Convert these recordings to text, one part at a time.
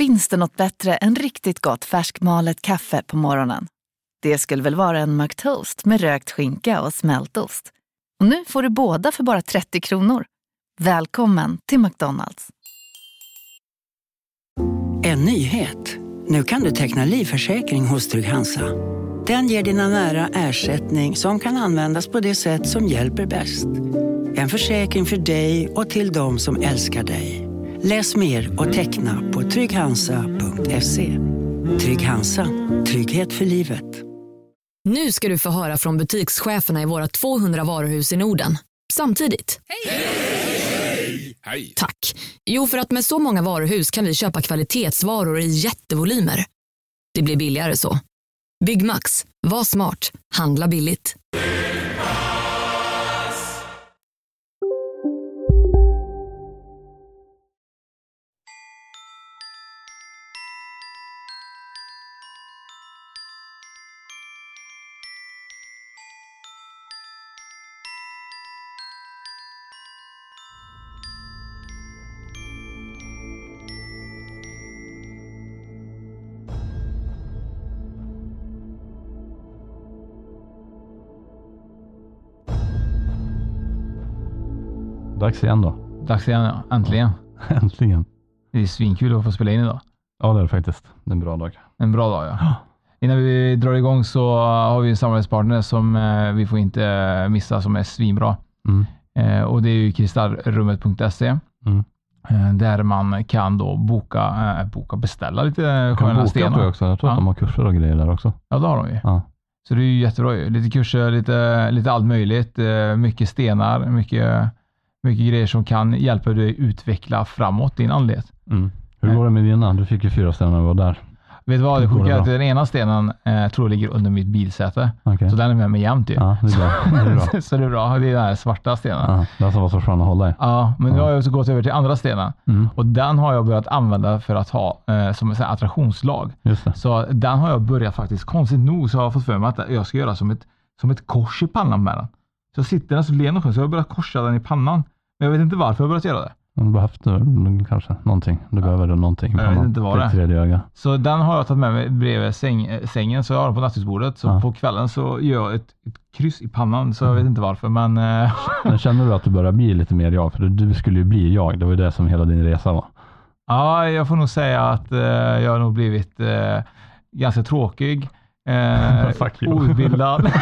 Finns det något bättre än riktigt gott färskmalet kaffe på morgonen? Det skulle väl vara en McToast med rökt skinka och smältost. Och nu får du båda för bara 30 kronor. Välkommen till McDonalds. En nyhet. Nu kan du teckna livförsäkring hos Trygg-Hansa. Den ger dina nära ersättning som kan användas på det sätt som hjälper bäst. En försäkring för dig och till de som älskar dig. Läs mer och teckna på trygghansa.se. Trygg Hansa. Trygghet för livet. Nu ska du få höra från butikscheferna i våra 200 varuhus i Norden. Samtidigt. Hej! Tack. Jo, för att med så många varuhus kan vi köpa kvalitetsvaror i jättevolymer. Det blir billigare så. Byggmax. Var smart. Handla billigt. Dags igen då. Dags igen, ja. äntligen. Äntligen. Det är svinkul att få spela in idag. Ja, det är det faktiskt. Det är en bra dag. En bra dag, ja. Innan vi drar igång så har vi en samarbetspartner som eh, vi får inte eh, missa, som är svinbra. Mm. Eh, och det är ju kristallrummet.se. Mm. Eh, där man kan då boka, eh, boka beställa lite Jag kan sköna boka stenar. jag också. Jag tror Ja. att de har kurser och grejer där också. Ja, det har de ju. Ja. Så det är ju jättebra ju. Lite kurser, lite, lite allt möjligt. Eh, Mycket stenar, mycket, mycket grejer som kan hjälpa dig utveckla framåt din andlighet. Mm. Hur går det med dina? Du fick ju fyra stenar när du var där. Vet du vad? Det sjuka är att den ena stenen eh, tror jag ligger under mitt bilsäte. Okej. Så den är med mig jämt ju. Ja, det är bra. Det är bra. så det är bra. Det är den här svarta stenen. Ja, Ja, den som var så skön att hålla i. men nu Ja. har jag också gått över till andra stenen. Mm. Och den har jag börjat använda för att ha eh, som en attraktionslag. Så den har jag börjat faktiskt, konstigt nog så har jag fått för mig att jag ska göra som ett, som ett kors i pannan med den. Så jag sitter den så len och skön, så jag har börjat korsa den i pannan. Men jag vet inte varför jag har börjat göra det. Du behövde mm, kanske någonting. Du behöver någonting. Jag vet inte vad det är. Så den har jag tagit med mig bredvid säng, eh, sängen, så jag har den på nattduksbordet. Så Ja. på kvällen så gör jag ett, ett kryss i pannan, så jag vet inte varför. Men eh, Men känner du att du börjar bli lite mer jag? För du skulle ju bli jag. Det var ju det som hela din resa var. ja, jag får nog säga att eh, jag har nog blivit eh, ganska tråkig. Eh, outbildad.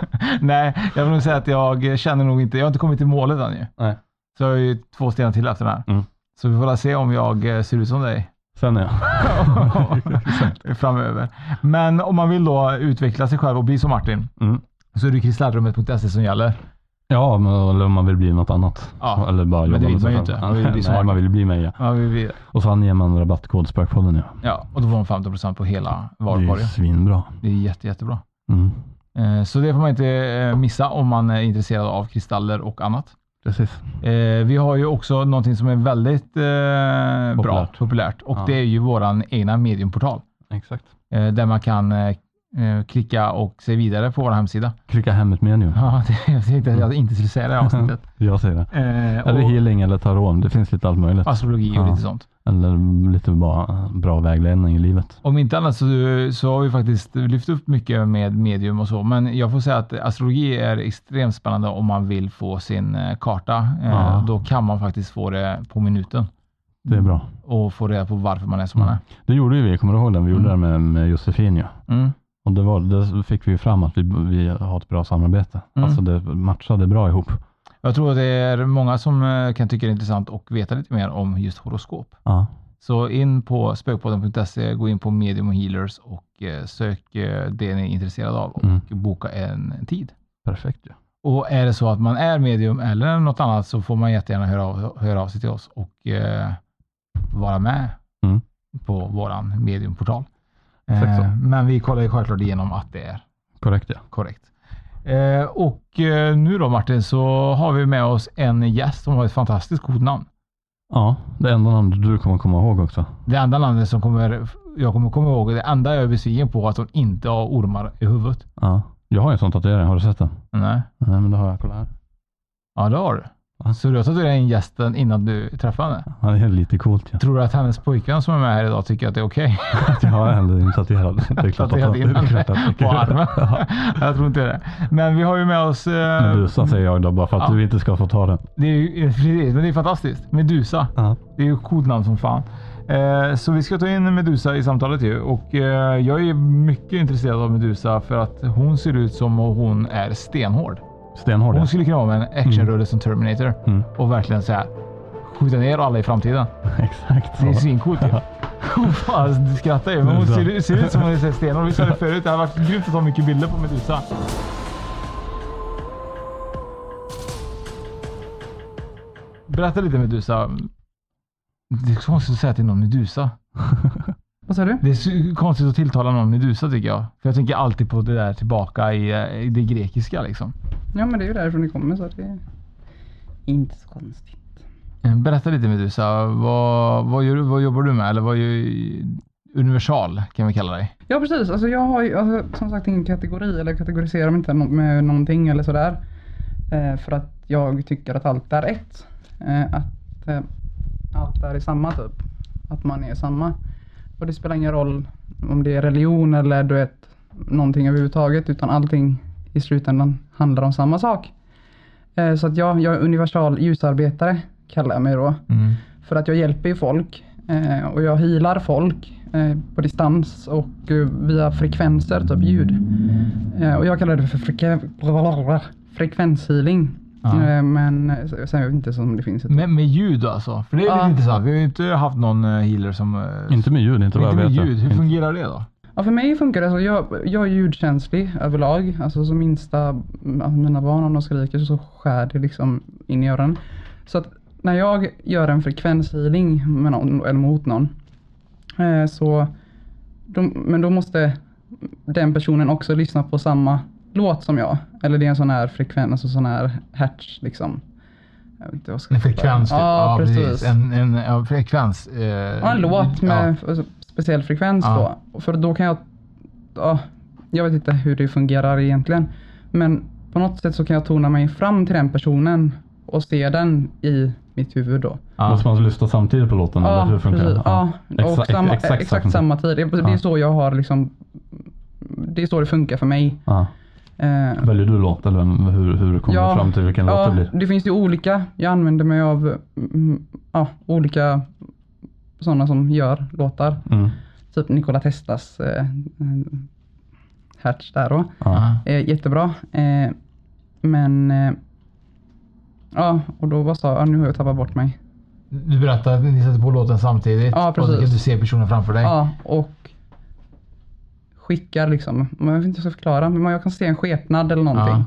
Nej, jag vill nog säga att jag känner nog inte, jag har inte kommit till målet än ju. Nej. Så jag har ju två stenar till efter den här. Mm. Så vi får se om jag eh, ser ut som dig Sen ja. framöver. Men om man vill då utveckla sig själv och bli som Martin, Mm. så är det kristallrummet.se som gäller. Ja, eller om man vill bli något annat. Ja, Eller bara men jobba det vill man ju inte. Man vill bli Nej, man vill bli mig ja. Vi, vi, Och så anger man rabattkod Spökpodden ja. ja, och då får man 15% på hela Det är varukorgen. svinbra. Det är jätte, jättebra. Mm. Eh, Så det får man inte eh, missa om man är intresserad av kristaller och annat. Precis. Eh, Vi har ju också någonting som är väldigt eh, bra, Populärt. populärt och Ja. det är ju våran egna mediumportal Exakt. där man kan klicka och se vidare på vår hemsida. Klicka hem ett medium. Ja, det, jag tänkte att jag inte skulle säga det här avsnittet. Jag säger det. Eh, Eller och healing eller tarot. Det finns lite allt möjligt. astrologi och Ja. lite sånt. Eller lite bara bra vägledning i livet. Om inte annat så, så har vi faktiskt lyft upp mycket med medium och så, men jag får säga att astrologi är extremt spännande om man vill få sin eh, karta. Eh, Ja. Då kan man faktiskt få det på minuten Det är bra. och få reda på varför man är som man är. Det gjorde ju vi. Kommer du ihåg den? Vi gjorde Mm. det med, med Josefin ju. Mm. Och det, var, det fick vi ju fram att vi, vi har ett bra samarbete. Mm. Alltså det matchade bra ihop. Jag tror att det är många som eh, kan tycka det är intressant och veta lite mer om just horoskop. Ja. Så in på spökpodden.se, gå in på medium och healers och eh, sök eh, det ni är intresserade av och Mm. boka en, tid. Perfekt ju. Och är det så att man är medium eller något annat så får man jättegärna höra av, höra av sig till oss och eh, vara med Mm. på våran mediumportal. Eh, men vi kollar ju självklart igenom att det är Korrekt ja. korrekt. Eh, och eh, nu då Martin så har vi med oss en gäst som har ett fantastiskt coolt namn. Ja, det enda namnet du kommer komma ihåg också. Det enda namnet som kommer, jag kommer komma ihåg, det enda jag är besviken på att hon inte har ormar i huvudet. Ja. Jag har ju en sån tatuering. Har du sett den? Nej. Nej, men det har jag. Kolla här. Ja, det har du. Så du har tatuerat in gästen innan du träffade henne? Ja, det är lite coolt. Ja. Tror du att hennes pojkvän som är med här idag tycker att det är okej? Att jag har klart att Tatuerat in henne på armen? jag tror inte det. Men vi har ju med oss... eh, Medusa säger jag då bara för att Ja. du inte ska få ta den. Det är ju precis, men det är fantastiskt. Medusa. Ja. Det är ju coolt namn som fan. Eh, så vi ska ta in Medusa i samtalet ju. Och eh, jag är mycket intresserad av Medusa för att hon ser ut som om hon är stenhård. Stenhård. Hon skulle kunna vara med en actionrulle som Terminator Mm. och verkligen så här skjuta ner alla i framtiden. Exakt Det är så. svincoolt ju. Fan, du skrattar ju, men hon ser, ser ut som hon är stenhård. Vi sa det förut, det hade varit grymt att ta mycket bilder på Medusa. Berätta lite Medusa. Det är så konstigt att säga till någon Medusa. Vad sa du? Det är så konstigt att tilltala någon Medusa tycker jag. För jag tänker alltid på det där tillbaka i, eh, i det grekiska liksom. Ja men det är ju därifrån det kommer så det är inte så konstigt. Eh, Berätta lite Medusa. Vad, vad, gör, du- vad jobbar du med? Eller vad gör Universal kan vi kalla dig. Ja precis, alltså jag har ju alltså, som sagt ingen kategori eller kategoriserar mig inte med någonting eller sådär. Eh, för att jag tycker att allt är ett. Eh, att eh, allt är i samma typ. Att man är samma. Och det spelar ingen roll om det är religion eller du vet någonting överhuvudtaget utan allting i slutändan handlar om samma sak. Eh, så att jag, jag är universal ljusarbetare kallar jag mig då. Mm. För att jag hjälper ju folk eh, och jag healar folk eh, på distans och via frekvenser, typ ljud. Och jag kallar det för freke- frekvenshealing. Ja. Men så- sen vet jag inte om det finns ett Med, med ljud alltså? För det är Ja. lite intressant. Vi har ju inte haft någon healer som... Inte med ljud, inte vad inte jag med vet. ljud. Hur Inte- fungerar det då? Ja, för mig funkar det så. Jag, jag är ljudkänslig överlag. Alltså som minsta, mina barn om de skriker så skär det liksom in i öronen. Så att när jag gör en frekvenshealing med någon, eller mot någon. Eh, så, då, men då måste den personen också lyssna på samma låt som jag. Eller det är en sån här frekvens, alltså sån här hertz liksom. Jag vet inte vad jag ska En frekvens typ? Ja, precis. En, en ja, frekvens. Eh, Ja, en låt med alltså, speciell frekvens Ja. då. För då kan jag, ja, jag vet inte hur det fungerar egentligen. Men på något sätt så kan jag tona mig fram till den personen och se den i mitt huvud då. Ja. Måste man lyssna samtidigt på låten eller hur funkar precis. det? Ja, och Exa- samma, exakt exakt, samma- tid. Det, det är Ja. så jag har liksom, det är så det funkar för mig. Ja. Eh, Väljer du låt eller hur, hur kommer du fram till vilken låt det blir? det finns ju olika. Jag använder mig av mm, ja, olika sådana som gör låtar. Mm. Typ Nikola Teslas eh, eh, Hertz där då. Ja. Eh, jättebra. Eh, men eh, ja, och då var så, ja, nu har jag tappat bort mig. Du berättade att ni sätter på låten samtidigt. Ja, Och så precis. kan du se personen framför dig. Ja, och skickar liksom, jag vet inte hur jag ska förklara, men jag kan se en skepnad eller någonting.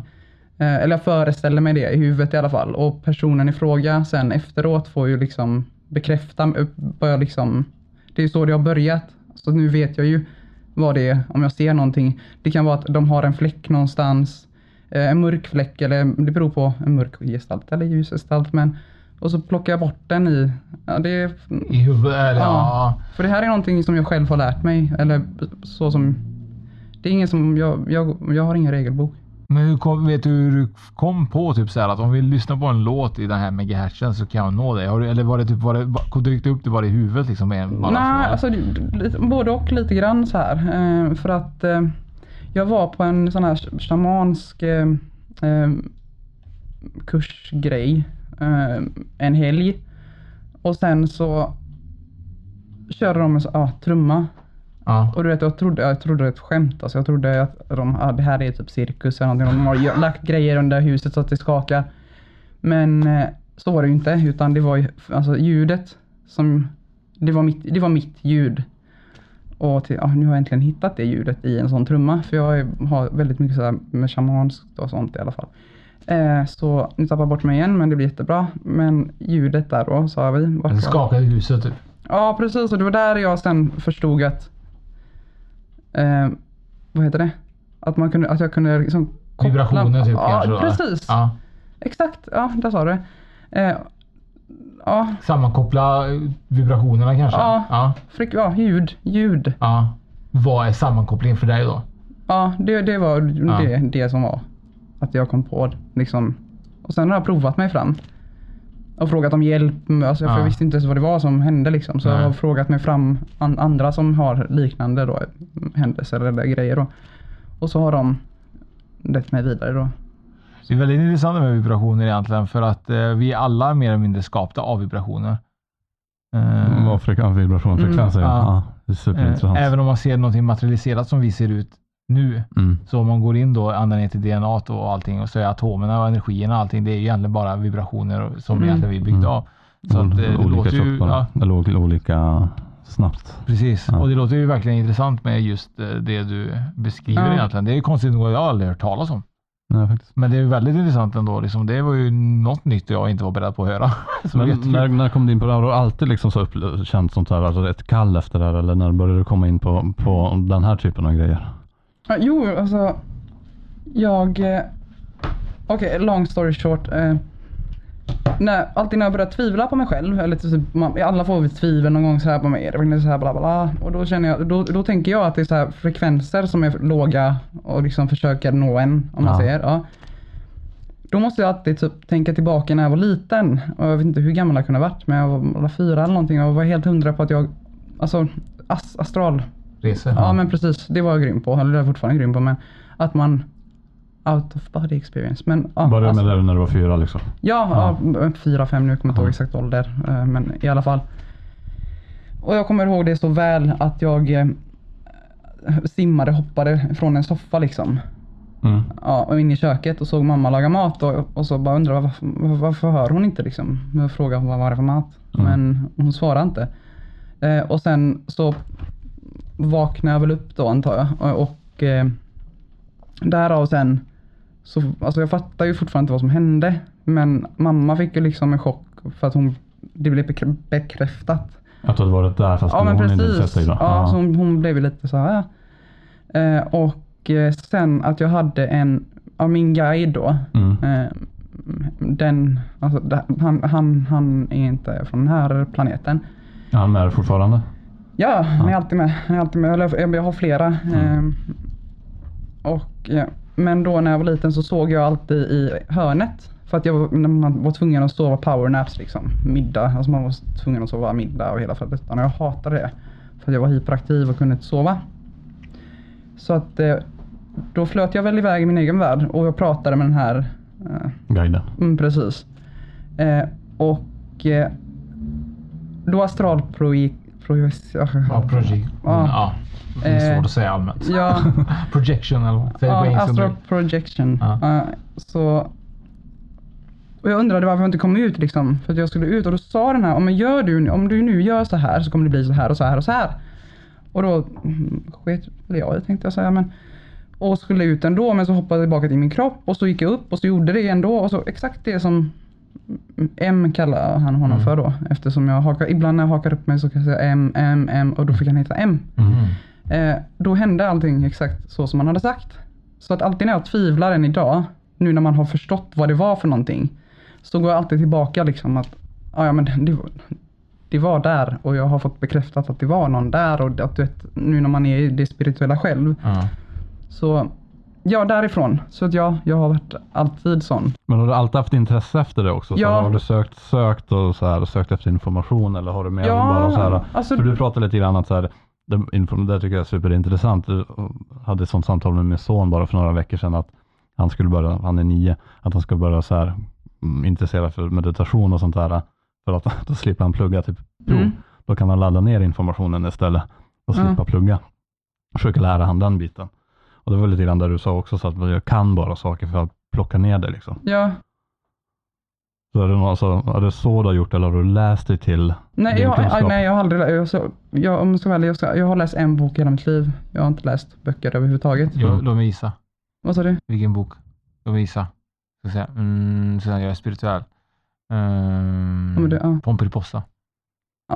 Eh, eller jag föreställer mig det i huvudet i alla fall. Och personen i fråga sen efteråt får ju liksom bekräfta, eh, jag liksom, det är så det har börjat. Så nu vet jag ju vad det är om jag ser någonting. Det kan vara att de har en fläck någonstans, eh, en mörk fläck eller det beror på en mörk gestalt eller ljus gestalt. Men, och så plockar jag bort den i, ja, det I huvudet? Ja. Ja. För det här är någonting som jag själv har lärt mig. Eller så som... Det är ingen som... Jag, jag, jag har ingen regelbok. Men hur kom, vet du hur du kom på typ så här att om vi lyssnar på en låt i den här megahertzen så kan jag nå dig? Eller var det typ, var det, dök det upp det bara i huvudet liksom? Med Nej, så? alltså lite- både och lite grann så här. Eh, för att eh, jag var på en sån här shamansk eh, kursgrej en helg. Och sen så körde de en ah, trumma. Ja. Och du vet, jag trodde, jag trodde det var ett skämt. Alltså jag trodde att de, ah, det här är typ cirkus eller någonting. De har lagt grejer under huset så att det skakar. Men eh, så var det ju inte. Utan det var ju alltså ljudet som... Det var mitt, det var mitt ljud. Och till, ja, nu har jag äntligen hittat det ljudet i en sån trumma. För jag har väldigt mycket så här med shamanskt och sånt i alla fall. Eh, så nu tappar jag bort mig igen men det blir jättebra. Men ljudet där då sa vi. Det var- skakade huset typ. Ja, precis. Och det var där jag sen förstod att... Eh, vad heter det? Att, man kunde, att jag kunde liksom koppla- Vibrationer typ ja, kanske? precis. Ja. Exakt. Ja, där sa du. Eh, ja, Sammankoppla eh, vibrationerna kanske? Ja. Ja. frik, ja, ljud. Ljud. ja. Vad är sammankopplingen för dig då? Ja, det, det var Ja. det, det som var. Att jag kom på liksom. Och sen har jag provat mig fram. Och frågat om hjälp. Alltså, för Ja. jag visste inte ens vad det var som hände. Liksom. Så Nej. jag har frågat mig fram an, andra som har liknande då, händelser eller grejer. Då. Och så har de lett mig vidare. Då. Det är väldigt intressant med vibrationer egentligen för att eh, vi är alla mer eller mindre skapta av vibrationer. Eh, Vad frekvens, vibration, Mm, frekvens är. ja. Ja, det är superintressant. eh, även om man ser någonting materialiserat som vi ser ut nu. Mm. Så om man går in då ända ner till DNA och allting och så är atomerna och energierna och allting. Det är ju egentligen bara vibrationer som Mm. egentligen vi är byggda Mm. av. Så att, eh, det olika låter ju, ja, Eller ol- olika snabbt. Precis, Ja. och det låter ju verkligen intressant med just eh, det du beskriver Ja. egentligen. Det är ju konstigt nog, jag har aldrig hört talas om. Nej, faktiskt. Men det är ju väldigt intressant ändå. Liksom, det var ju något nytt jag inte var beredd på att höra. Men när, när kom du in på det? Har du alltid liksom så upple- känt sånt här, alltså ett kall efter det här eller när började du komma in på, på den här typen av grejer? Ja, jo, alltså. Jag... Eh, Okej, long story short. Eh, när, alltid när jag börjar tvivla på mig själv, eller typ, man, alla får väl tvivel någon gång så här på mig, är det verkligen så här bla bla. Och då känner jag, då, då tänker jag att det är så här frekvenser som är låga och liksom försöker nå en, om man Ja. säger. Ja. Då måste jag alltid typ tänka tillbaka när jag var liten. Och jag vet inte hur gammal jag kunde ha varit, men jag var, var fyra eller någonting och var helt hundra på att jag, alltså as, astral Resor. Ja men precis, det var jag grym på. Eller det är fortfarande grym på. Men att man out of body experience. Men, ja, Började alltså- med när du var fyra liksom? Ja, ja. fyra, fem nu, jag kommer inte ihåg Ja. exakt ålder. eh, Men i alla fall. Och jag kommer ihåg det så väl att jag eh, simmade, hoppade från en soffa liksom. Mm. Ja, och in i köket och såg mamma laga mat och, och så bara undrade varför, varför hör hon inte liksom? Jag frågade vad var det för mat. Mm. Men hon svarade inte. Eh, och sen så vaknade jag väl upp då antar jag. Och, och eh, därav sen så, alltså jag fattar ju fortfarande inte vad som hände. Men mamma fick ju liksom en chock för att hon, det blev bekrä- bekräftat. Att du hade varit där fast Ja men hon inte precis. sett dig då? Ja, så hon, hon blev ju lite så här. ja. Eh, och eh, sen att jag hade en, av min guide då. Mm. Eh, den, alltså, han, han, han är inte från den här planeten. Är han med fortfarande? Ja, han är alltid med. Han är alltid med. Eller, jag- har flera. Mm. Eh, och, ja. Men då när jag var liten så såg jag alltid i hörnet. För att jag var, när man var tvungen att sova powernaps liksom. Middag. Alltså man var tvungen att sova middag och hela fadetten. Och jag hatade det. För att jag var hyperaktiv och kunde inte sova. Så att eh, då flöt jag väl iväg i min egen värld och jag pratade med den här eh, Guiden? Mm, precis. Eh, och eh, då astralprojekt... Ja, project. Ja. Ja. Det är Eh, svårt att säga allmänt. Ja, Projection eller vad? Ja astral projection. Ja. Eh, så... Och jag undrade varför jag inte kom ut liksom. För att jag skulle ut och då sa den här, om, gör du, om du nu gör så här så kommer det bli så här och så här och så här. Och då mm, sket jag i tänkte jag säga. Men, och skulle ut ändå men så hoppade jag tillbaka till min kropp och så gick jag upp och så gjorde det ändå. Och så exakt det som M kallar han honom Mm. för då. Eftersom jag hakar, ibland när jag hakar upp mig så kan jag säga M, M, M och då fick han heta M. Mm. Eh, då hände allting exakt så som man hade sagt. Så att alltid när jag tvivlar än idag, nu när man har förstått vad det var för någonting, så går jag alltid tillbaka liksom att, "Ah, ja men det var, det var där och jag har fått bekräftat att det var någon där och att du vet, nu när man är i det spirituella själv. Ja. Så ja, därifrån. Så att ja, jag har varit alltid sån. Men har du alltid haft intresse efter det också? Så Ja. Har du sökt, sökt och så här, sökt efter information eller har du med Ja, bara så här? alltså- För du pratade lite grann att så här, det, det tycker jag är superintressant. Du hade ett sånt samtal med min son bara för några veckor sedan att han skulle börja, han är nio, att han ska börja så här mm, intressera för meditation och sånt där. För att då slipper han plugga typ prov. Mm. Då kan han ladda ner informationen istället och Ja. slippa plugga. Försöka lära han den biten. Och det var lite grann där du sa också, så att jag kan bara saker för att plocka ner det liksom. Ja, Så är det, någon, alltså, är det så du har gjort eller har du läst dig till nej jag, kunskap? nej jag har aldrig jag, så, jag, om jag ska vara ärlig, jag, ska, jag har läst en bok i hela mitt liv. Jag har inte läst böcker överhuvudtaget. Låt mig gissa. Vad sa du? Vilken bok? Låt mig gissa. Ska säga. Mm, så jag är spirituell. Um, Ja, men det- ja. Pomperipossa.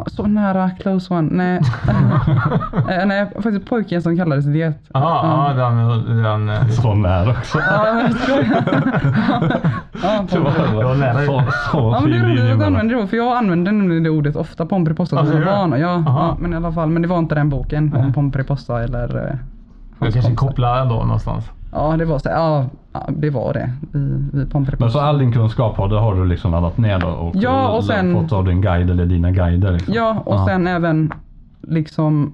Så nära, close one. Nej, Eh, nej faktiskt pojken som kallades det. Ja, ja, den... den eh, Så nära också. Ja, jag skojar. ja, Det var, var nära. så, så Ja, men det fin är roligt linje att du använder det ordet, för jag använder nämligen det ordet ofta, Pomperipossa, Ja, som du? barn. Ja, ja, men i alla fall. Men det var inte den boken om. Pomperipossa eller... eh, Jag Hans kanske kopplar ändå någonstans. Ja, det var så, ja, det var det. Vi, vi pumpade på. Men så all din kunskap har, det har du liksom laddat ner då? Och, Ja, och sen- fått av din guide eller dina guider? Liksom. Ja, och Ja. sen även liksom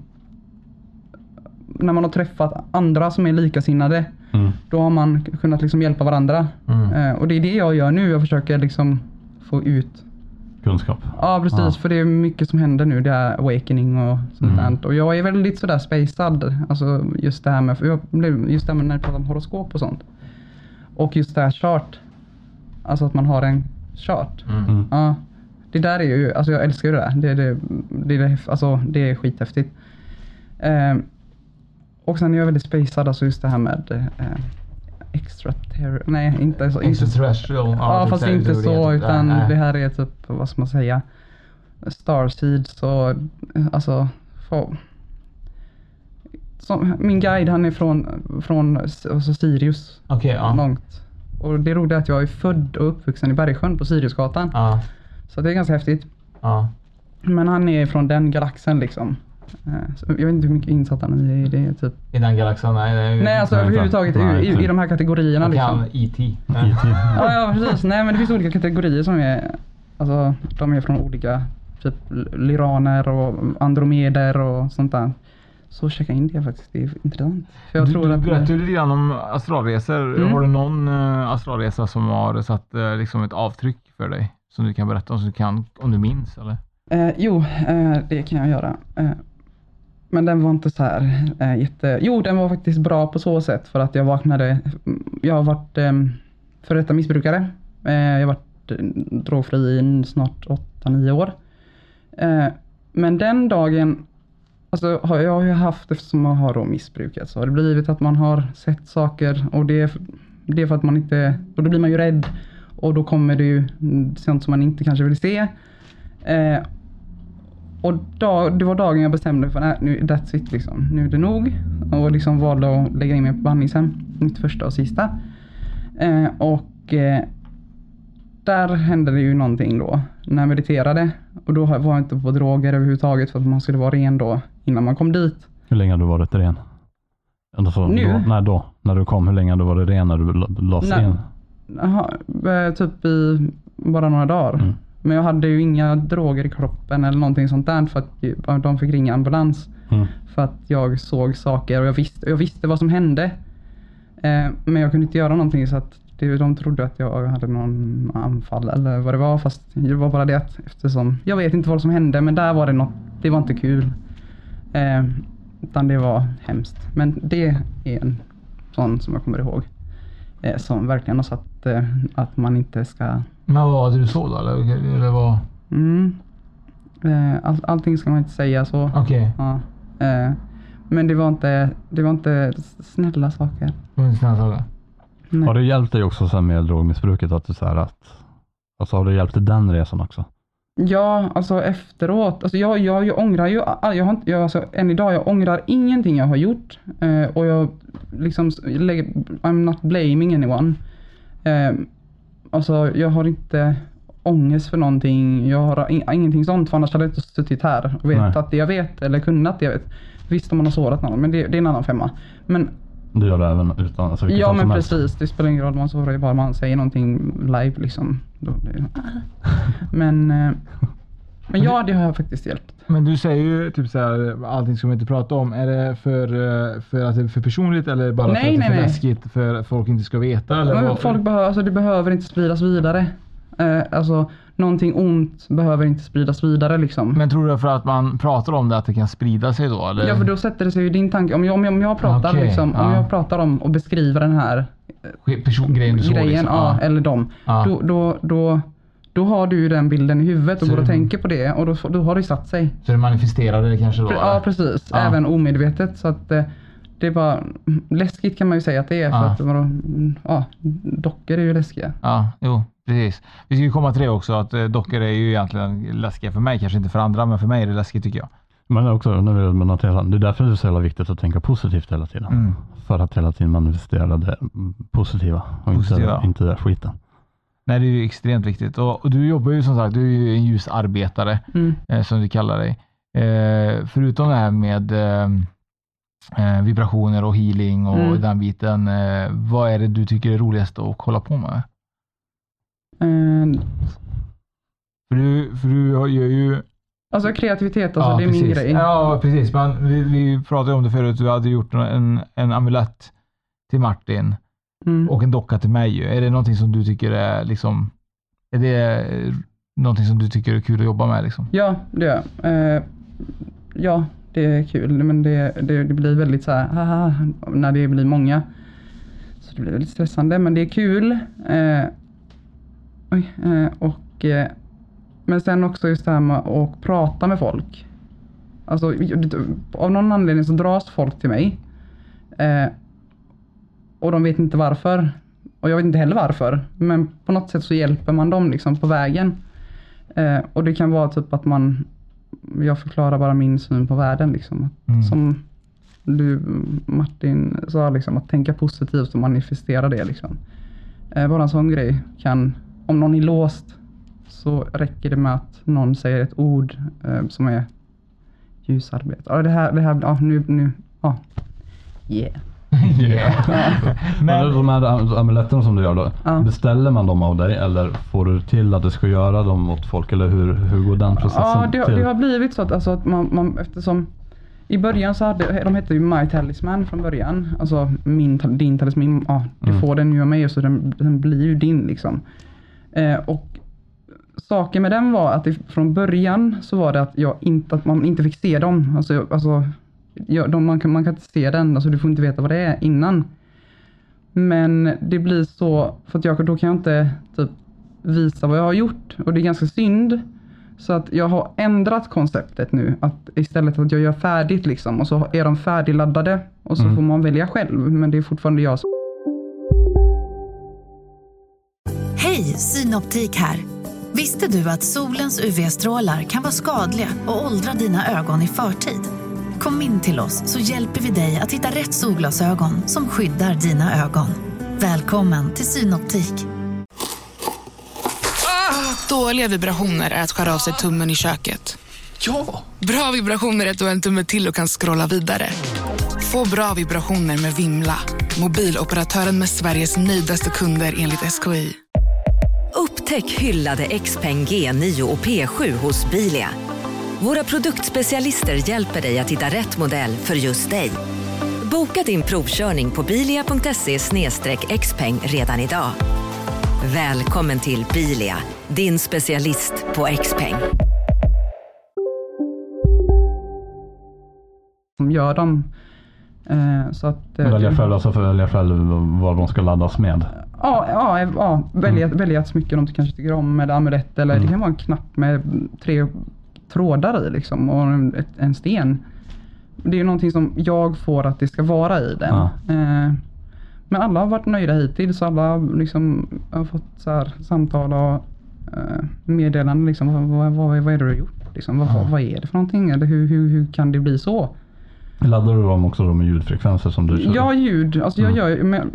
när man har träffat andra som är likasinnade. Mm. Då har man kunnat liksom hjälpa varandra. Mm. Eh, och det är det jag gör nu. Jag försöker liksom få ut Kunskap. Ja precis, Ja. för det är mycket som händer nu. Det är awakening och sånt Mm. där. Och jag är väldigt sådär spacad. Alltså just det här med, för jag blev- just det här med när vi pratar om horoskop och sånt. Och just det här chart. Alltså att man har en chart. Mm. Ja. Det där är ju, alltså jag älskar ju det där. Det, det, det, det, alltså, det är skithäftigt. Ehm, och sen är jag väldigt spacad, alltså just det här med eh, extra terror. Nej, inte så. Extraterrestrial. ja, typ fast så inte så, det. utan Nej. det här är typ, vad ska man säga, Starseeds och eh, alltså, få, som, min guide han är från, från alltså Sirius, Okej, ja. långt. Och det roliga är att jag är född och uppvuxen i Bergsjön på Siriusgatan. Ja. Så det är ganska häftigt. Ja. Men han är från den galaxen liksom. Eh, Så jag vet inte hur mycket insatt han är i det. Typ. I den galaxen? Nej, nej. Nej, alltså Nej, överhuvudtaget nej, i, i, i de här kategorierna Och liksom. E.T. IT. Ja, ja, precis. Nej, men det finns olika kategorier som är, alltså de är från olika, typ lyraner och andromeder och sånt där. Så checka in det faktiskt, det är intressant. För jag du, tror du att berättade lite grann om astralresor. Mm. Har du någon uh, astralresa som har satt eh, liksom ett avtryck för dig? Som du kan berätta om, som du kan, om du minns? Eller? Eh, jo, eh, det kan jag göra. Eh, men den var inte så här eh, jätte... Jo, den var faktiskt bra på så sätt för att jag vaknade... Mm, jag har varit eh, före detta missbrukare. Eh, jag har varit eh, drogfri i snart 8-9 år. Eh, men den dagen... Alltså har jag har ju haft, eftersom jag har då missbrukat, så har det blivit att man har sett saker och det är, det är för att man inte... Och då blir man ju rädd. Och då kommer det ju mm, sånt som man inte kanske vill se. Eh, och dag, det var dagen jag bestämde för att nu that's it liksom. Nu är det nog. Och liksom valde att lägga in mig på behandlingshem. Mitt första och sista. Eh, och eh, där hände det ju någonting då. När jag mediterade. Och då var jag inte på droger överhuvudtaget för att man skulle vara ren då innan man kom dit. Hur länge har du varit ren? Alltså, Nu? Då, nej, då. När du kom, hur länge har du varit ren när du la- lades in? Jaha, eh, typ i bara några dagar. Mm. Men jag hade ju inga droger i kroppen eller någonting sånt där för att de fick ringa ambulans. Mm. För att jag såg saker och jag visste, jag visste vad som hände. Eh, men jag kunde inte göra någonting så att det, de trodde att jag hade någon anfall eller vad det var. Fast det var bara det att eftersom jag vet inte vad som hände men där var det något, det var inte kul. Eh, utan det var hemskt. Men det är en sån som jag kommer ihåg. Eh, som verkligen har satt eh, att man inte ska Men vad var det du såg då? Eller, eller vad? Mm. Eh, all, allting ska man inte säga så. Okej, Ja. Eh, men det var inte, det var inte snälla saker. det var en snäll fråga. Nej. Har det hjälpt dig också sen med drogmissbruket? Att du så här att, alltså har det hjälpt dig den resan också? Ja, alltså efteråt. Alltså jag, jag, jag ångrar ju, jag har inte, jag, alltså, än idag, jag ångrar ingenting jag har gjort. Eh, och jag liksom, I'm not blaming anyone. Eh, alltså jag har inte ångest för någonting. Jag har in, ingenting sånt, för annars hade jag inte suttit här och vetat Nej. det jag vet, eller kunnat det jag vet. Visst om man har sårat någon, men det, det är en annan femma. Men Du gör det även utan, alltså Ja men precis, det spelar ingen roll man sårar, bara man säger någonting live liksom. Men, eh, men ja, det har faktiskt hjälpt. Men du säger ju typ så här, allting ska man inte prata om. Är det för, eh, för att det är för personligt eller bara Nej, för att det är för nej. läskigt för att folk inte ska veta? Eller Men folk behöver, alltså det behöver inte spridas vidare. Eh, alltså någonting ont behöver inte spridas vidare liksom. Men tror du för att man pratar om det att det kan sprida sig då? Eller? Ja för då sätter det sig i din tanke. Om jag, om jag, om jag pratar Okej, liksom, om ja. jag pratar om och beskriver den här Persongrejen du såg grejen, liksom. ja, eller dem. Ja. Då, då, då, då har du ju den bilden i huvudet och Så går och det- tänker på det och då, då har det satt sig. Så det manifesterade det kanske då? Pre- Ja precis, Ja. även omedvetet. Så att eh, det är bara läskigt kan man ju säga att det är. För Ja. att ja, dockor är ju läskiga. Ja, jo, precis. Vi ska ju komma till det också att eh, dockor är ju egentligen läskiga för mig, kanske inte för andra, men för mig är det läskigt tycker jag. Men också, när vi noterar, det är därför det är så jävla viktigt att tänka positivt hela tiden. Mm. För att hela tiden manifestera det positiva och Positiva. Inte, inte det skiten. Nej, det är ju extremt viktigt. Och, och du jobbar ju som sagt, du är ju en ljusarbetare Mm. eh, som du kallar dig. Eh, förutom det här med, eh, eh, vibrationer och healing och Mm. den biten. Eh, vad är det du tycker är roligast att hålla på med? Eh, För du, för du gör ju... alltså kreativitet, alltså, det är min precis. grej. Ja, precis. Men vi, vi pratade om det förut. Du hade gjort en, en amulett till Martin Mm. och en docka till mig. Är det någonting som du tycker är liksom... Är det någonting som du tycker är kul att jobba med? Liksom? Ja, det gör jag. Eh, ja, det är kul, men det, det, det blir väldigt så här, haha, när det blir många. Så det blir väldigt stressande, men det är kul. Eh, oj, eh, och, eh, men sen också just det här med att prata med folk. Alltså, av någon anledning så dras folk till mig. Eh, och de vet inte varför. Och jag vet inte heller varför. Men på något sätt så hjälper man dem liksom på vägen. Eh, och det kan vara typ att man, jag förklarar bara min syn på världen liksom. Mm. Som du Martin sa, liksom, att tänka positivt och manifestera det liksom. Eh, bara en sån grej kan, om någon är låst så räcker det med att någon säger ett ord eh, som är ljusarbete. Ja, det här, det här, ja nu, nu, ja. Yeah. Yeah. Men Men, de här am- amuletterna som du gör då, Ja. beställer man dem av dig eller får du till att du ska göra dem åt folk eller hur, hur går den processen Ja, det, till? det har blivit så att, alltså, att man, man, eftersom i början så hade, de hette ju My Talisman från början. Alltså min, din talisman, ja, du Mm. får den ju av mig så den, den blir ju din liksom. Eh, och saken med den var att det, från början så var det att, jag inte, att man inte fick se dem. Alltså, alltså, jag, de, man, kan, man kan inte se den, alltså du får inte veta vad det är innan. Men det blir så, för att jag, då kan jag inte typ visa vad jag har gjort och det är ganska synd. Så att jag har ändrat konceptet nu. Att istället för att jag gör färdigt liksom och så är de färdigladdade och så Mm. får man välja själv. Men det är fortfarande jag som Hej, Synoptik här. Visste du att solens UV-strålar kan vara skadliga och åldra dina ögon i förtid? Kom in till oss så hjälper vi dig att hitta rätt solglasögon som skyddar dina ögon. Välkommen till Synoptik. Dåliga vibrationer är att skära av sig tummen i köket. Ja! Bra vibrationer är att du har en tumme till och kan scrolla vidare. Få bra vibrationer med Vimla. Mobiloperatören med Sveriges nöjdaste kunder enligt SKI. Upptäck hyllade XPeng G9 och P7 hos Bilia. Våra produktspecialister hjälper dig att hitta rätt modell för just dig. Boka din provkörning på bilia.se xpeng redan idag. Välkommen till Bilia, din specialist på XPeng. gör dem. Eh, så att, eh, Välja själv, alltså för välja själv vad de ska laddas med. Ja, ja, ja välja, välja ett smycke de kanske tycker om eller amulett eller det kan vara en knapp med tre trådar i liksom och en, en sten. Det är ju någonting som jag får att det ska vara i den. Ja. Eh, men alla har varit nöjda hittills. Alla liksom, har fått så här, samtal och eh, meddelanden. Liksom, vad, vad, vad, vad är det du har gjort? Liksom, vad, vad, vad är det för någonting? Eller hur, hur, hur kan det bli så? Laddar du dem också då med ljudfrekvenser som du kör? Ja, ljud. Alltså jag Mm. gör men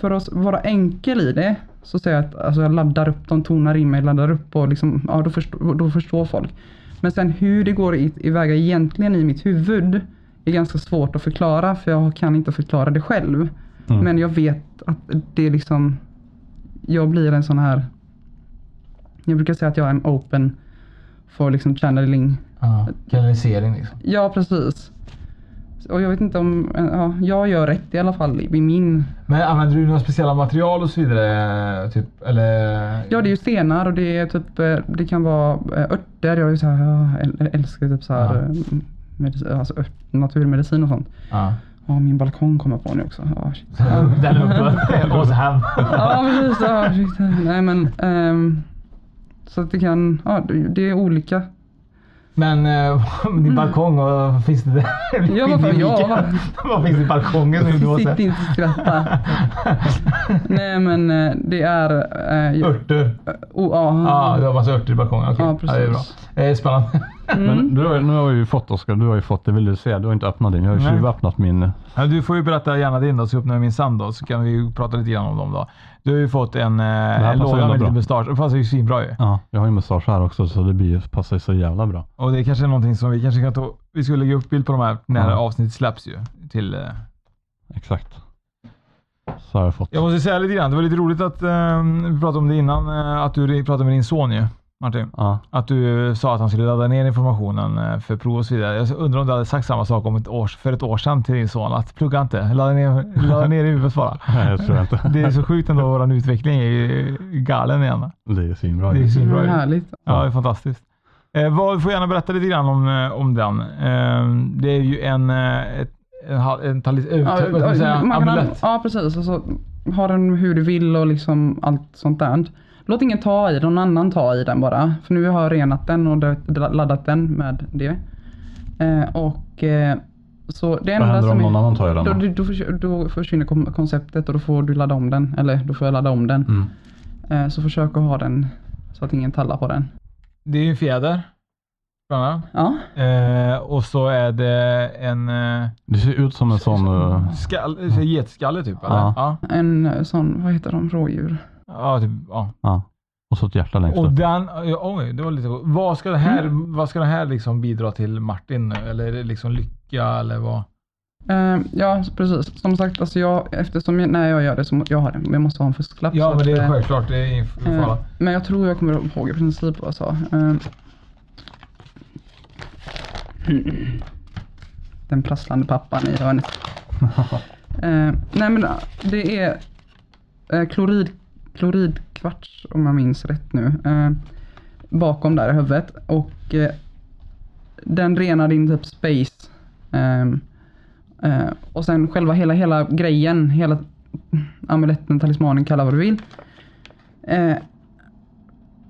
För att vara enkel i det så säger jag att alltså jag laddar upp, de tonar in mig, laddar upp och liksom, ja, då, förstår, då förstår folk. Men sen hur det går i- iväga egentligen i mitt huvud är ganska svårt att förklara för jag kan inte förklara det själv. Mm. Men jag vet att det är liksom, jag blir en sån här, jag brukar säga att jag är en open for liksom channeling ja, kanalisering liksom. Ja, precis. Och jag vet inte om, ja, jag gör rätt i alla fall i min, Men använder du några speciella material och så vidare? Typ, eller? ja det är ju stenar och det är typ, eh, det kan vara eh, örter, jag är så här, jag äl- älskar typ så här, Ja. eh, medicin, alltså naturmedicin och sånt. Ja. Ja, min balkong kommer på nu också. Ja, shit. Den uppe hos hem. ja precis. Ja, shit. Nej men, ehm, så att det kan, ja det är olika. Men eh, din balkong, vad finns det där? Ja, vad fan, ja. vad finns det i balkongen? Sitt inte och skratta. Nej men eh, det är... eh, Örter. Oh, ja, Ja, du har massa örter i balkongen. Okej. Ja, Ja, det är bra. precis. Eh, spännande. Mm. Men du, har- nu har ju fått Oskar, du har ju fått, det vill du se. Du har inte öppnat din. Jag har ju tjuvöppnat min. Ja, du får ju berätta gärna din då, så öppnar jag min sann då, så kan vi ju prata lite grann om dem då. Du har ju fått en, eh, en låda med lite mustasch. Det passar ju svinbra ju. Ja, jag har ju mustasch här också så det blir, passar ju så jävla bra. Och det är kanske är någonting som vi kanske kan ta. Vi skulle lägga upp bild på de här när Ja. avsnittet släpps ju. Till, eh. Exakt. Så har jag fått. Jag måste säga lite grann, det var lite roligt att eh, vi pratade om det innan, eh, att du pratade med din son ju, Martin. Ja. Att du sa att han skulle ladda ner informationen eh, för prov och så vidare. Jag undrar om du hade sagt samma sak om ett år, för ett år sedan till din son. Att plugga inte, ladda ner, ladda ner i huvudet bara. Nej, jag tror inte. Det är så sjukt ändå, vår utveckling är ju galen igen. Det är svinbra. Det är Det svinbra var ju. härligt. Ja, det är fantastiskt. Eh, vad, du får gärna berätta lite grann om, eh, om den. Eh, det är ju en, eh, ett, en, en, talis, eh, Ja, vad ska man säga, man kan ha- amulett. ja precis. Alltså, ha den hur du vill och liksom allt sånt där. Låt ingen ta i den, någon annan ta i den bara. För nu har jag renat den och laddat den med det. Eh, och eh, så det enda händer som om är- någon annan tar i den Då, då? då, då, förs- då försvinner konceptet och då får du ladda om den. Eller då får jag ladda om den. Mm. Eh, så försök att ha den så att ingen tallar på den. Det är ju en fjäder. Ja, Eh, och så är det en eh, Det ser ut som en sån... eh, skall, getskalle typ eller? Ja. Ja. en eh, sån, vad heter de, rådjur? Ja, typ, ja. ja. Och så ett hjärta längst Och upp. den, oj, det var lite Vad ska det här, Mm. vad ska det här liksom bidra till Martin? Eller liksom lycka eller vad? Eh, ja, precis. Som sagt, alltså jag, eftersom jag, när jag gör det så jag har jag måste ha en fusklapp. Ja, men det är eh, självklart. Det är ingen eh, fara. Men jag tror jag kommer ihåg i princip vad jag sa. Eh, Den prasslande pappan i hörnet. Eh, nej men det är klorid, kloridkvarts om jag minns rätt nu. Eh, bakom där i huvudet. Och eh, den renar din typ space. Ehm, eh, och sen själva hela, hela grejen, hela amuletten, talismanen, kalla vad du vill. Eh,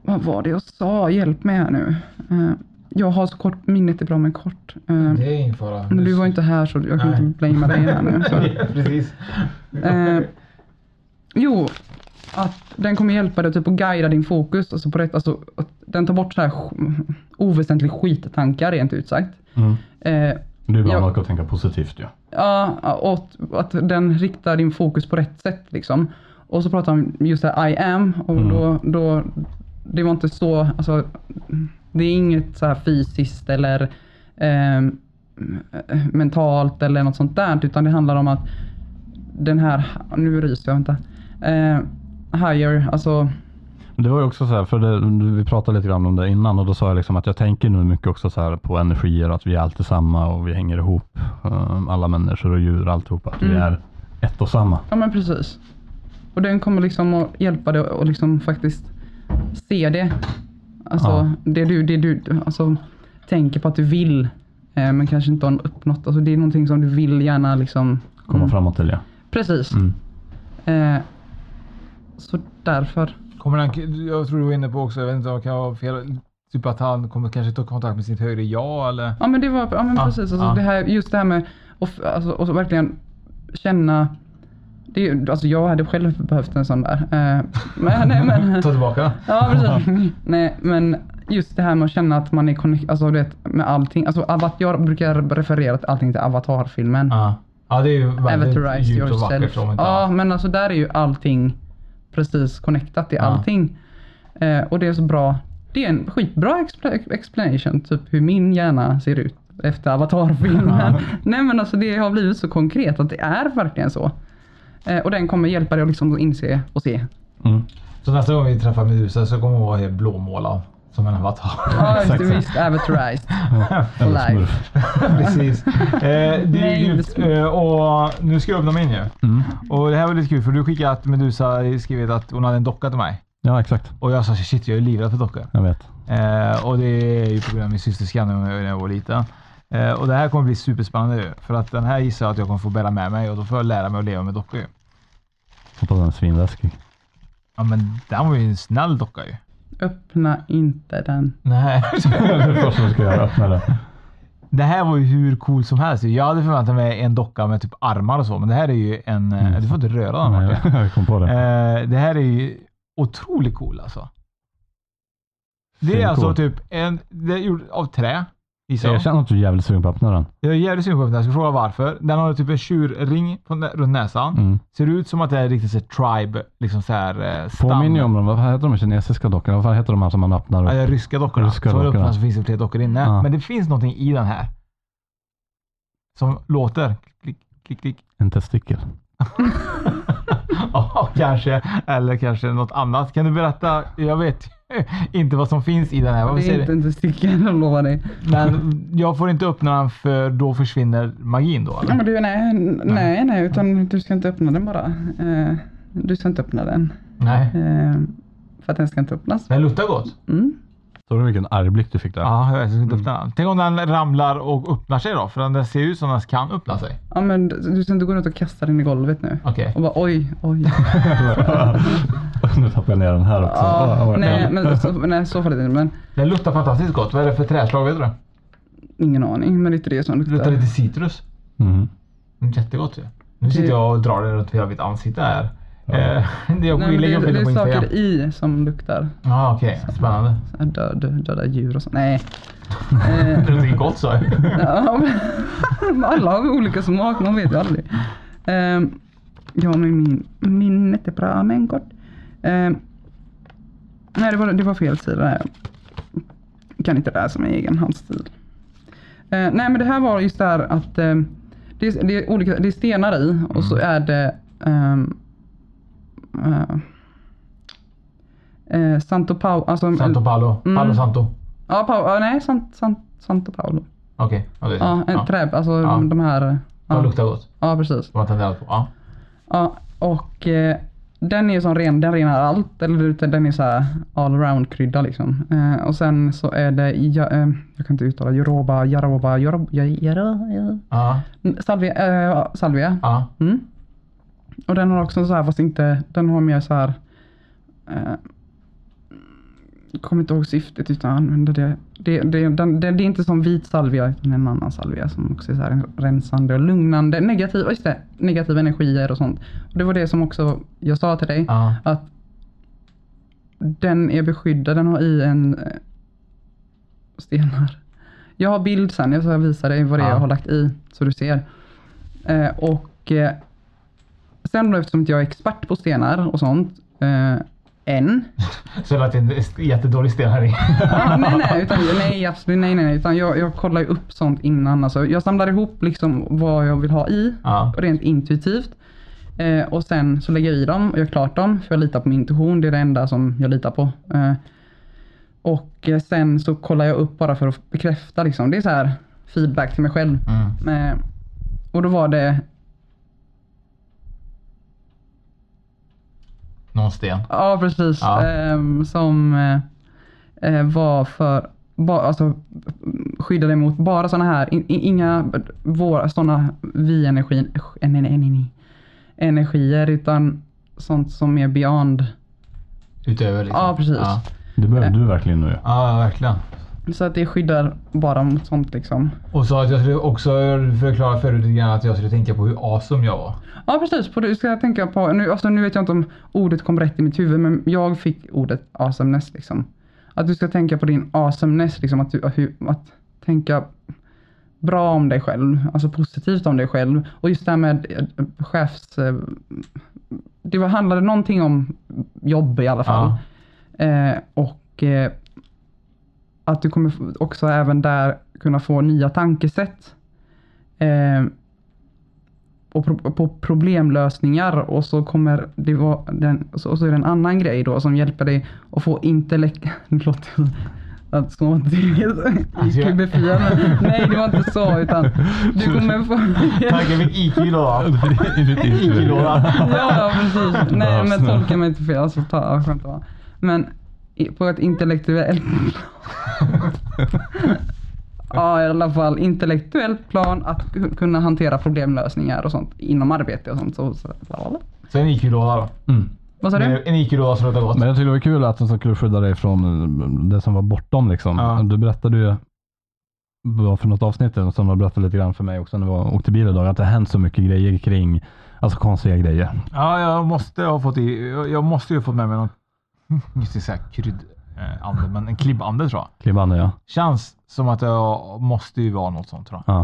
vad var det jag sa? Hjälp mig här nu. Eh, jag har så kort, minnet är bra men kort. Det är ingen fara. men du var inte här så jag kan Nej. inte blamea dig här nu. Så. Precis. Eh, jo, att den kommer hjälpa dig typ att guida din fokus. Alltså på rätt, alltså, att den tar bort så här oväsentlig skittankar rent ut sagt. Mm. Eh, Det är bra Ja. mycket att tänka positivt ju. ja, och att, den riktar din fokus på rätt sätt liksom. Och så pratar han just det här I am och Mm. då, då, det var inte så, alltså, det är inget så här fysiskt eller ehm, mentalt eller något sånt där, utan det handlar om att den här, nu ryser jag, vänta. Eh, higher, alltså, Det var ju också så här, för det, vi pratade lite grann om det innan och då sa jag liksom att jag tänker nu mycket också så här på energier, att vi är alltid samma och vi hänger ihop. eh, Alla människor och djur, alltihopa. Att vi Mm. är ett och samma. ja men precis. Och den kommer liksom att hjälpa dig och liksom faktiskt se det. Alltså, Ja. det du, det du alltså, tänker på att du vill, eh, men kanske inte har uppnått. Alltså, det är någonting som du vill gärna liksom Komma mm, framåt till ja. Precis. Mm. Eh, så därför. Kommer han, jag tror du var inne på också, jag vet inte om det kan vara fel, typ att han kommer kanske ta kontakt med sitt högre jag eller? Ja men det var, ja men Ja, precis. Alltså, ja. det här, just det här med att alltså, verkligen känna det, alltså jag hade själv behövt en sån där. Eh, men, nej, men, Ta tillbaka ja precis. nej men just det här med att känna att man är connect, alltså du vet med allting. Alltså jag brukar referera till allting till Avatar-filmen. Ja. Ja, det är ju väldigt djupt och vackert. Ja, men alltså där är ju allting precis connectat till Ja. allting. Eh, och det är så bra. Det är en skitbra expla- explanation, typ hur min hjärna ser ut efter Avatar-filmen. Nej men alltså det har blivit så konkret att det är verkligen så. Eh, och den kommer hjälpa dig att liksom inse och se. Mm. Så nästa gång vi träffar Medusa så kommer hon vara helt blåmålad. Som en avatar. Ja, just det, visst. Avatarized. For Eller life. smurf. Precis. Eh, det är grymt. Eh, och nu ska jag öppna min ju. Mm. Och det här var lite kul för du skickade att Medusa skrivit att hon hade en docka till mig. Ja, exakt. Och jag sa shit jag är livrädd för dockor. Jag vet. Eh, och det är ju på grund av min systers skanning när jag var liten. Eh, och det här kommer bli superspännande ju. För att den här gissar jag att jag kommer få bära med mig och då får jag lära mig att leva med dockor ju. Hoppas den är svinläskig. Ja men den var ju en snäll docka ju. Öppna inte den. Nej. det är det första du ska göra. Öppna det. Det här var ju hur cool som helst. Jag hade förväntat mig en docka med typ armar och så, men det här är ju en... eh, Mm. Du får inte röra den Martin. Nej, jag kom på det. Eh, det här är ju otroligt cool alltså. Det är alltså Svincool. typ en, det är gjort av trä. Gissar Jag jag. känner att du är jävligt sugen på att öppna den. Jag är jävligt sugen på den. Jag ska fråga varför. Den har typ en tjurring på runt näsan. Mm. Ser ut som att det är riktigt så tribe, liksom så här eh, stam. Påminner ju om de, vad heter de kinesiska dockorna? Vad heter de här som man öppnar? Upp? det är ryska dockorna. Ryska man dockorna. så finns det fler dockor inne. Ja. Men det finns någonting i den här. Som låter. Klick, klick, klick. En testikel. Ja, kanske. Eller kanske något annat. Kan du berätta? Jag vet inte vad som finns i den här. Det är inte en testikel, jag lovar dig. Men jag får inte öppna den för då försvinner magin då? Ja, Eller? men du, nej, nej, nej, utan du ska inte öppna den bara. Eh, du ska inte öppna den. Nej. Eh, för att den ska inte öppnas. Den luktar gott. Mm. Såg du vilken arg blick du fick där? Ja, jag vet. Inte den. Tänk om den ramlar och öppnar sig då? För den ser ut som den kan öppna sig. Ja, men du ska inte gå runt och kasta den i golvet nu. Okej. Och bara oj, oj. nu tappar jag ner den här också. Ja, nej, men så, nej, så farligt inte. Men Den luktar fantastiskt gott. Vad är det för träslag? Vet du det? ingen aning. Men det är inte det som Det luktar luktar. lite citrus. Mm. Mm, Jättegott ju. Nu sitter jag och drar den runt hela mitt ansikte här. Eh, det jag Nej, det, det på är saker i som luktar. Ja, okej. Spännande. Så här Död, döda djur och sånt. Nej. Eh, Det luktar gott så. Ja, alla har olika smak, man vet ju aldrig. Um, ja, men min minnet är bra men kort. Ehm, nej, det var, det var fel sida. Jag kan inte läsa med egen handstil. Eh, nej, men det här var just det här att ehm, det, är, det, är olika, det är stenar i och så är det ehm, eh, eh, Santo Pau, alltså, Santo Paolo. Mm. Palo Santo. Ja, Pau, ja, nej, Sant, Sant, Santo Paolo. Okej. Ja, är Ja, sant. en ja. träd, alltså Ja. de här. Det Ja, luktar gott. ja precis. Man på. Ja. Ja, och eh, den är ju som ren, den renar allt. Eller den är så här all around krydda liksom. Eh, och sen så är det, ja, eh, jag kan inte uttala, Joroba, Jaroba, Joroba, Jaro, Ja. Salvia, eh, salvia. Ja. Mm. Och den har också så här, fast inte, den har mer så här. Eh, kommer inte ihåg syftet utan jag använder det. Det, det, den, det. det är inte som vit salvia utan en annan salvia som också är så här rensande och lugnande. Negativ, just det, negativa energier och sånt. Och det var det som också jag sa till dig. Ja. Att den är beskyddad, den har i en eh, stenar. Jag har bild sen, jag ska visa dig vad det är Ja. jag har lagt i så du ser. Eh, och eh, sen då eftersom inte jag är expert på stenar och sånt eh, än. Så det är en jättedålig sten här i. Ah, nej, nej, utan, nej, absolut, nej, nej, utan jag, jag kollar ju upp sånt innan. Alltså, jag samlar ihop liksom vad jag vill ha i, Ja. rent intuitivt. Eh, och sen så lägger jag i dem och gör klart dem, för jag litar på min intuition. Det är det enda som jag litar på. Eh, och eh, sen så kollar jag upp bara för att bekräfta. Liksom. Det är så här feedback till mig själv. Mm. Eh, och då var det, Någon sten. ja precis, Ja. ehm, som eh, eh, var för, ba, alltså skyddade mot bara sådana här, in, in, inga våra sådana vi-energin, eh, nej, nej, nej, nej, energier utan sånt som är beyond. Utöver liksom. Ja, precis. Ja, Det behöver du verkligen nu. ja verkligen. Så att det skyddar bara mot sånt liksom. Och så att jag skulle också förklara förut lite grann att jag skulle tänka på hur awesome jag var. Ja precis, på det ska tänka på. Nu, alltså, nu vet jag inte om ordet kom rätt i mitt huvud men jag fick ordet awesomeness liksom. Att du ska tänka på din awesomeness, liksom, att, du, att, att tänka bra om dig själv, alltså positivt om dig själv. Och just det här med eh, chefs... eh, Det var, handlade någonting om jobb i alla fall. Eh, och eh, att du kommer också även där kunna få nya tankesätt. Eh, och pro- på problemlösningar och så kommer det vara den, och så, och så är det en annan grej då som hjälper dig att få intellekt... Det låter att så IQ befria men nej det var inte så utan du kommer få... Tackar mitt IQ då. IQ. IQ-låda. ja, ja precis. Nej men nu. tolka mig inte fel, alltså ta, skämt bara. Men på ett intellektuellt Ja i alla fall intellektuellt plan att ku- kunna hantera problemlösningar och sånt inom arbete och sånt. Så, så, Så en IQ-låda då. Mm. vad sa du? En IQ-låda som låter gott. Men jag tyckte det var kul att de skulle skydda dig från det som var bortom. Liksom. Ja. Du berättade ju vad för något avsnitt var, som du berättade lite grann för mig också när vi var- åkte bil idag, att det har hänt så mycket grejer kring, alltså konstiga grejer. Ja, jag måste ha fått i, jag jag måste ju ha fått med mig någon, just det, så här krydd, eh, men en klibbande tror jag. Klibbande ja. Känns som att jag måste ju vara något sånt tror jag. ja.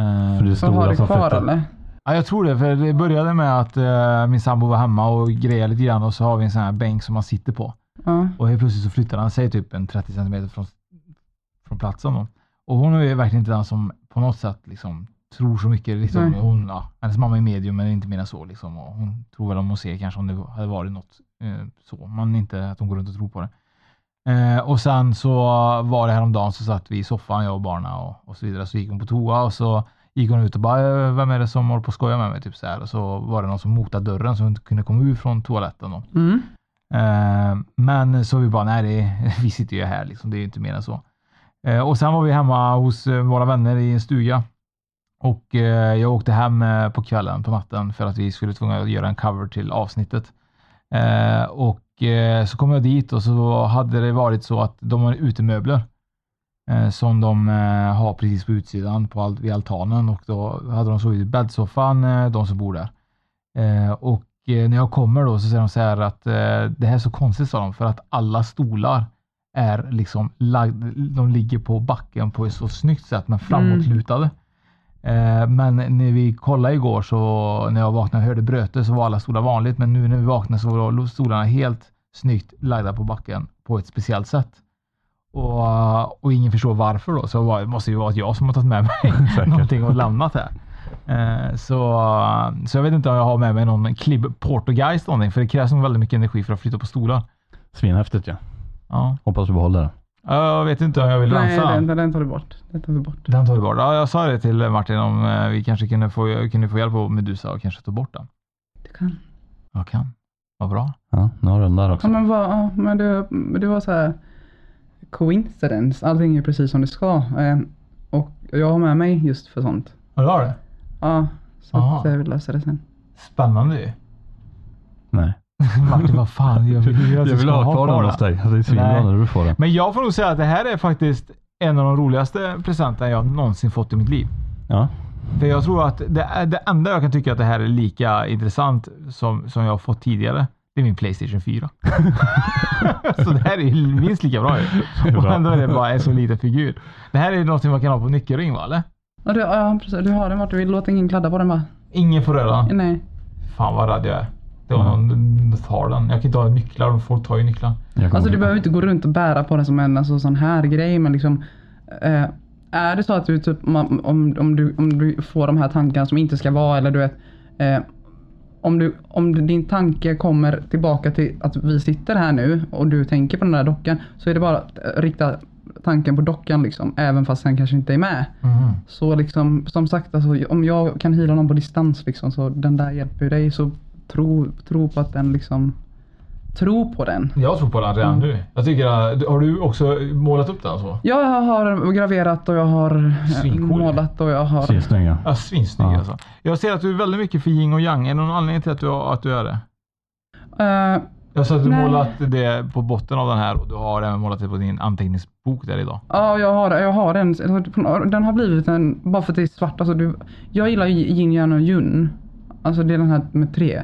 Eh, För det är stora det som kvar flyttar. eller? Ja, jag tror det. För det började med att eh, min sambo var hemma och grejade lite grann och så har vi en sån här bänk som man sitter på. Ja. Och helt plötsligt så flyttar han sig typ en 30 centimeter från, från platsen. Och hon är ju verkligen inte den som på något sätt liksom tror så mycket. Liksom. Nej. Hon, ja, hennes mamma är medium men inte mer än så. Liksom. Och hon tror väl om hon ser kanske om det hade varit något eh, så. Men inte att hon går runt och tror på det. Eh, och sen så var det häromdagen så satt vi i soffan, jag och barnen och, och så vidare. Så gick hon på toa och så gick hon ut och bara, "Eh, vem är det som håller på att skoja med mig? Typ så här. Och så var det någon som motade dörren så hon inte kunde komma ut från toaletten. Då. Mm. Eh, men så vi bara, nej, det, vi sitter ju här liksom. Det är ju inte mer än så. Eh, och sen var vi hemma hos eh, våra vänner i en stuga. Och eh, jag åkte hem eh, på kvällen, på natten, för att vi skulle tvungna att göra en cover till avsnittet. Eh, och eh, så kom jag dit och så hade det varit så att de har utemöbler eh, som de eh, har precis på utsidan på all, vid altanen och då hade de sovit i bäddsoffan, eh, de som bor där. Eh, och eh, när jag kommer då så säger de så här att eh, det här är så konstigt sa de för att alla stolar är liksom lagd, de ligger på backen på ett så snyggt sätt men framåtlutade. Mm men när vi kollade igår så när jag vaknade och hörde bröte så var alla stolar vanligt men nu när vi vaknade så var stolarna helt snyggt lagda på backen på ett speciellt sätt. Och, och ingen förstår varför då. Så var, det måste ju vara att jag som har tagit med mig någonting och lämnat här. Eh, så, så jag vet inte om jag har med mig någon klibb Portuguese någonting, för det krävs nog väldigt mycket energi för att flytta på stolar. Svinhäftigt ja. Ja. Hoppas du behåller det. Jag vet inte om jag vill Nej, rensa. den, den tar vi bort. Den tar vi bort. Den tar vi bort. Ja, jag sa det till Martin om eh, vi kanske kunde få, kunde få hjälp av Medusa och kanske ta bort den. Du kan. Jag kan. Vad bra. Ja, nu har du den där också. Ja, men, vad, ja, men det, det var så här coincidence. Allting är precis som det ska. Eh, och jag har med mig just för sånt. Ja, du har det? Ja, så Aha. att eh, vi löser det sen. Spännande ju. Nej. Martin, vad fan. Jag vill, Jag du vill ha kvar den den. hos dig. Det är svinbra när du får det. Men jag får nog säga att det här är faktiskt en av de roligaste presenterna jag någonsin fått i mitt liv. Ja. För jag tror att det, det enda jag kan tycka att det här är lika intressant som, som jag har fått tidigare, det är min Playstation 4. så det här är minst lika bra ju. Och ändå är det bara en så liten figur. Det här är något man kan ha på nyckelring va, eller? Ja, du, ja precis. Du har den vart du vill. Låt ingen kladda på den va? Ingen får röra den. Nej. Fan vad rädd jag är. Det var någon tar den. Jag kan inte ha nycklar, folk tar ju nycklar. Alltså du behöver inte gå runt och bära på den som en alltså, sån här grej men liksom eh, Är det så att du typ, man, om, om, du, om du får de här tankarna som inte ska vara eller du vet eh, om, du, om din tanke kommer tillbaka till att vi sitter här nu och du tänker på den där dockan så är det bara att eh, rikta tanken på dockan liksom även fast den kanske inte är med. Så liksom som sagt alltså, om jag kan hila någon på distans liksom så den där hjälper ju dig så tro, tro på att den liksom Tro på den. Jag tror på den redan Mm. nu. Jag tycker, att- har du också målat upp den så? Jag har graverat och jag har eh, Svincool. målat och jag har... Svinsnygga. Ja, svinsnygg Ja. alltså. Jag ser att du är väldigt mycket för yin och yang. Är det någon anledning till att du, att du är det? Eh, Jag ser att du Nej. målat det på botten av den här och du har även målat det på din anteckningsbok där idag. ja, jag har, jag har en. Den har blivit en, bara för att det är svart. Alltså du, jag gillar ju yin, yang och yun. Alltså det är den här med tre.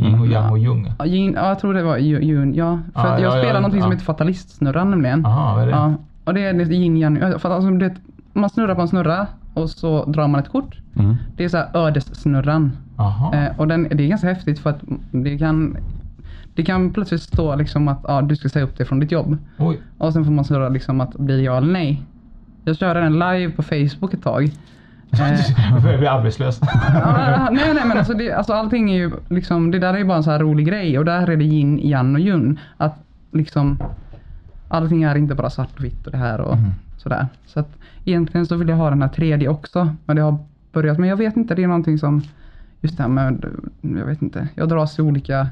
Yin och yang och jung. Ja, Yin, ja, jag tror det var ju- yun, ja. För att jag ja, spelar ja, någonting som heter Fatalistsnurran nämligen. Aha, vad är det? Ja, och det är yin, yang. För alltså, det, man snurrar på en snurra och så drar man ett kort. Mm. Det är så här ödessnurran. Eh, och den, det är ganska häftigt för att det kan det kan plötsligt stå liksom att ja, du ska säga upp dig från ditt jobb. Oj. Och sen får man snurra liksom att blir ja eller nej. Jag körde den live på Facebook ett tag. Jag börjar bli arbetslös. ja, nej nej men alltså, det, alltså allting är ju liksom, det där är ju bara en så här rolig grej och där är det yin, yang och yun. Att liksom allting är inte bara svart och vitt och det här och sådär. Så att egentligen så vill jag ha den här tredje också. Men det har börjat, men jag vet inte, det är någonting som just det här med, jag vet inte, jag dras till olika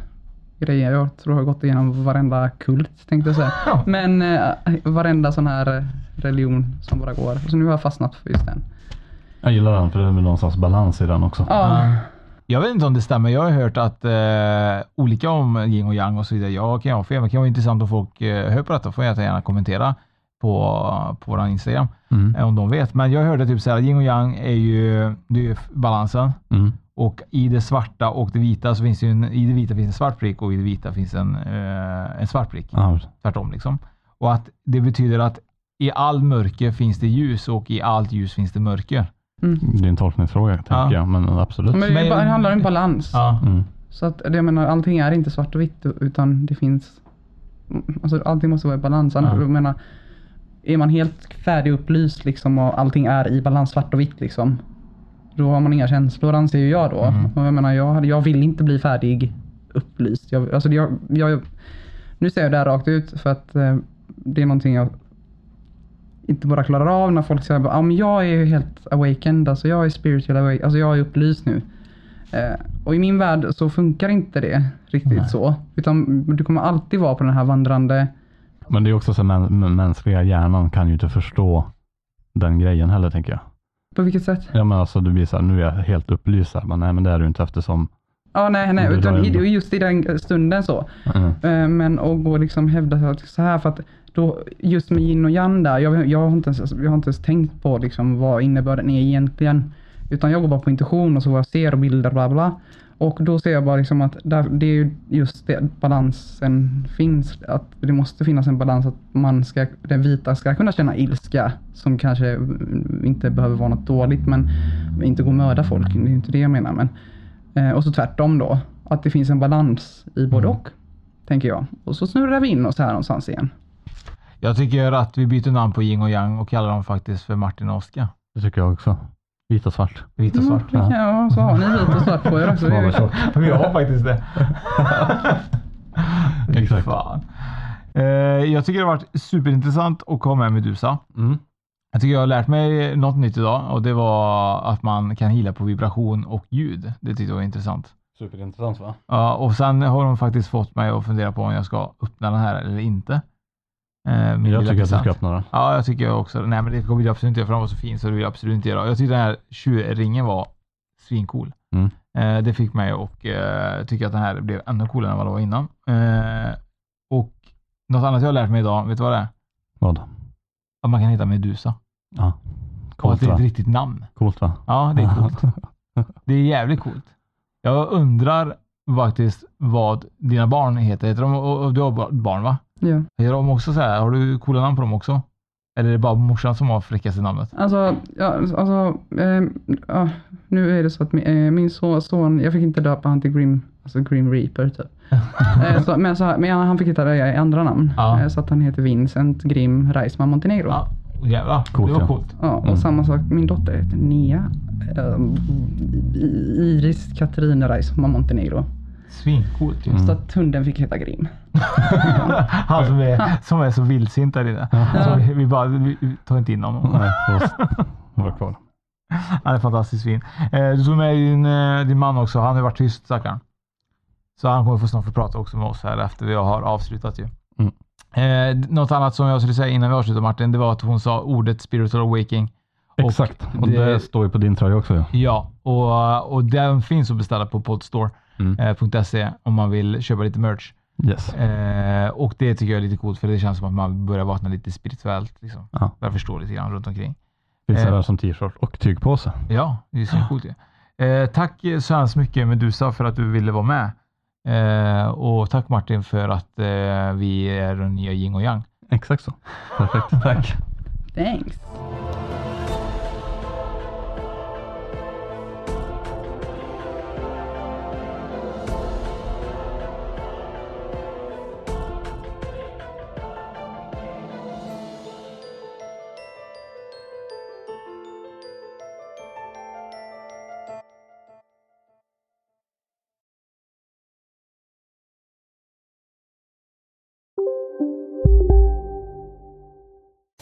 grejer. Jag tror jag har gått igenom varenda kult tänkte jag säga. Men eh, varenda sån här religion som bara går. Så nu har jag fastnat för just den. Jag gillar den för det är någonstans balans i den också. Ja, Jag vet inte om det stämmer. Jag har hört att eh, olika om yin och yang och så vidare. Jag kan jag ha fel, men det kan vara intressant om folk eh, hör på detta. får jag gärna kommentera på, på vår Instagram Mm. eh, om de vet. Men jag hörde typ så här, yin och yang är ju, det är ju balansen Mm. Och i det svarta och det vita så finns det ju en, i det vita finns en svart prick och i det vita finns en, eh, en svart prick. Ja, Tvärtom liksom. Och att det betyder att i all mörker finns det ljus och i allt ljus finns det mörker. Det är en tolkningsfråga tänker Ja. jag, men absolut. Men det, bara, det handlar om balans. Ja. Mm. Så att, jag menar, allting är inte svart och vitt utan det finns, alltså allting måste vara i balans. Annars- Ja. Jag menar, är man helt färdigupplyst liksom och allting är i balans svart och vitt liksom. Då har man inga känslor anser ju jag då. Mm. Och jag menar, jag, jag vill inte bli färdig upplyst. Jag, alltså jag, jag, nu säger jag det här rakt ut för att eh, det är någonting jag inte bara klarar av när folk säger att ah, men jag är ju helt awakened, alltså jag är spiritual awakened, alltså jag är upplyst nu. Eh, och i min värld så funkar inte det riktigt Nej. så. Utan du kommer alltid vara på den här vandrande Men det är också så att mä- mä- mänskliga hjärnan kan ju inte förstå den grejen heller tänker jag. På vilket sätt? Ja men alltså du blir så här, nu är jag helt upplyst här, men nej men det är du inte eftersom Ja, nej, nej, utan i, just i den stunden så. Mm. Eh, Men att gå och liksom hävda att så här för att då, just med yin och yang där, jag, jag, har inte ens, jag har inte ens tänkt på liksom vad innebörden är egentligen. Utan jag går bara på intuition och så vad jag ser och bilder bla bla. Och då ser jag bara liksom att där, det är ju just det balansen finns. Att det måste finnas en balans att man ska, den vita ska kunna känna ilska som kanske mm, inte behöver vara något dåligt men inte gå och mörda folk. Det är inte det jag menar. Men, eh, och så tvärtom då. Att det finns en balans i både och. Tänker jag. Och så snurrar vi in oss här någonstans igen. Jag tycker att vi byter namn på yin och yang och kallar dem faktiskt för Martin och Oskar. Det tycker jag också. Vit och svart. Vit och svart. Mm, ja, så har ni vit och svart på er också. Vi har faktiskt det. Exakt. Fan. Eh, jag tycker det har varit superintressant att ha med Medusa. Mm. Jag tycker jag har lärt mig något nytt idag och det var att man kan hila på vibration och ljud. Det tyckte jag var intressant. Superintressant va? Ja, och sen har de faktiskt fått mig att fundera på om jag ska öppna den här eller inte. Eh, Jag tycker att du ska öppna den. Ja, jag tycker jag också. Nej, men det kommer jag absolut inte göra för den var så fin så det vill jag absolut inte göra. Jag tyckte den här tjurringen var svincool. Mm. Eh, det fick mig att eh, tycka att den här blev ännu coolare än vad det var innan. Eh, och något annat jag har lärt mig idag, vet du vad det är? Vad? Att man kan heta Medusa. Ja. och att Coolt det är va? ett riktigt namn. Coolt va? Ja, det är coolt. det är jävligt coolt. Jag undrar faktiskt vad dina barn heter. heter de, och, och du har ba- barn va? Ja. Heter de också så här? Har du coola namn på dem också? Eller är det bara morsan som har fräckaste namnet? Alltså, ja, alltså ehm, ja, nu är det så att min, eh, min son, jag fick inte döpa han till Grim, alltså Grim Reaper typ. eh, så, men, så, men han fick hitta det i andra namn. Ja. Eh, så att han heter Vincent Grim Reisman Montenegro. Ja, jävlar. Coolt, det var ja. coolt. Ja, och Mm. samma sak, min dotter heter Nia. ehm, I- Iris Katarina Reisman Montenegro. Svincoolt ju. Mm. Så att hunden fick heta Grim. Han som är, som är så vildsint där inne. Så vi, vi bara, vi, tar inte in honom. Nej, det var kvar. Han är fantastiskt fin. Eh, du tog med din, eh, din man också. Han har varit tyst stackarn. Så han kommer få snart få prata också med oss här efter vi har avslutat ju. Mm. Eh, något annat som jag skulle säga innan vi avslutar Martin, det var att hon sa ordet spiritual awakening. Exakt. Och det- det står ju på din tröja också ja. Ja, och, och den finns att beställa på podstore.se Mm. om man vill köpa lite merch. Yes. Eh, och det tycker jag är lite coolt för det känns som att man börjar vakna lite spirituellt. Liksom. Ja. Jag förstår lite grann runt omkring. Finns Eh. även som t-shirt och tygpåse. Ja, det är så coolt ju. Eh, tack så hemskt mycket Medusa för att du ville vara med. Eh, och tack Martin för att eh, vi är den nya yin och yang. Exakt så. Perfekt. Tack. Thanks.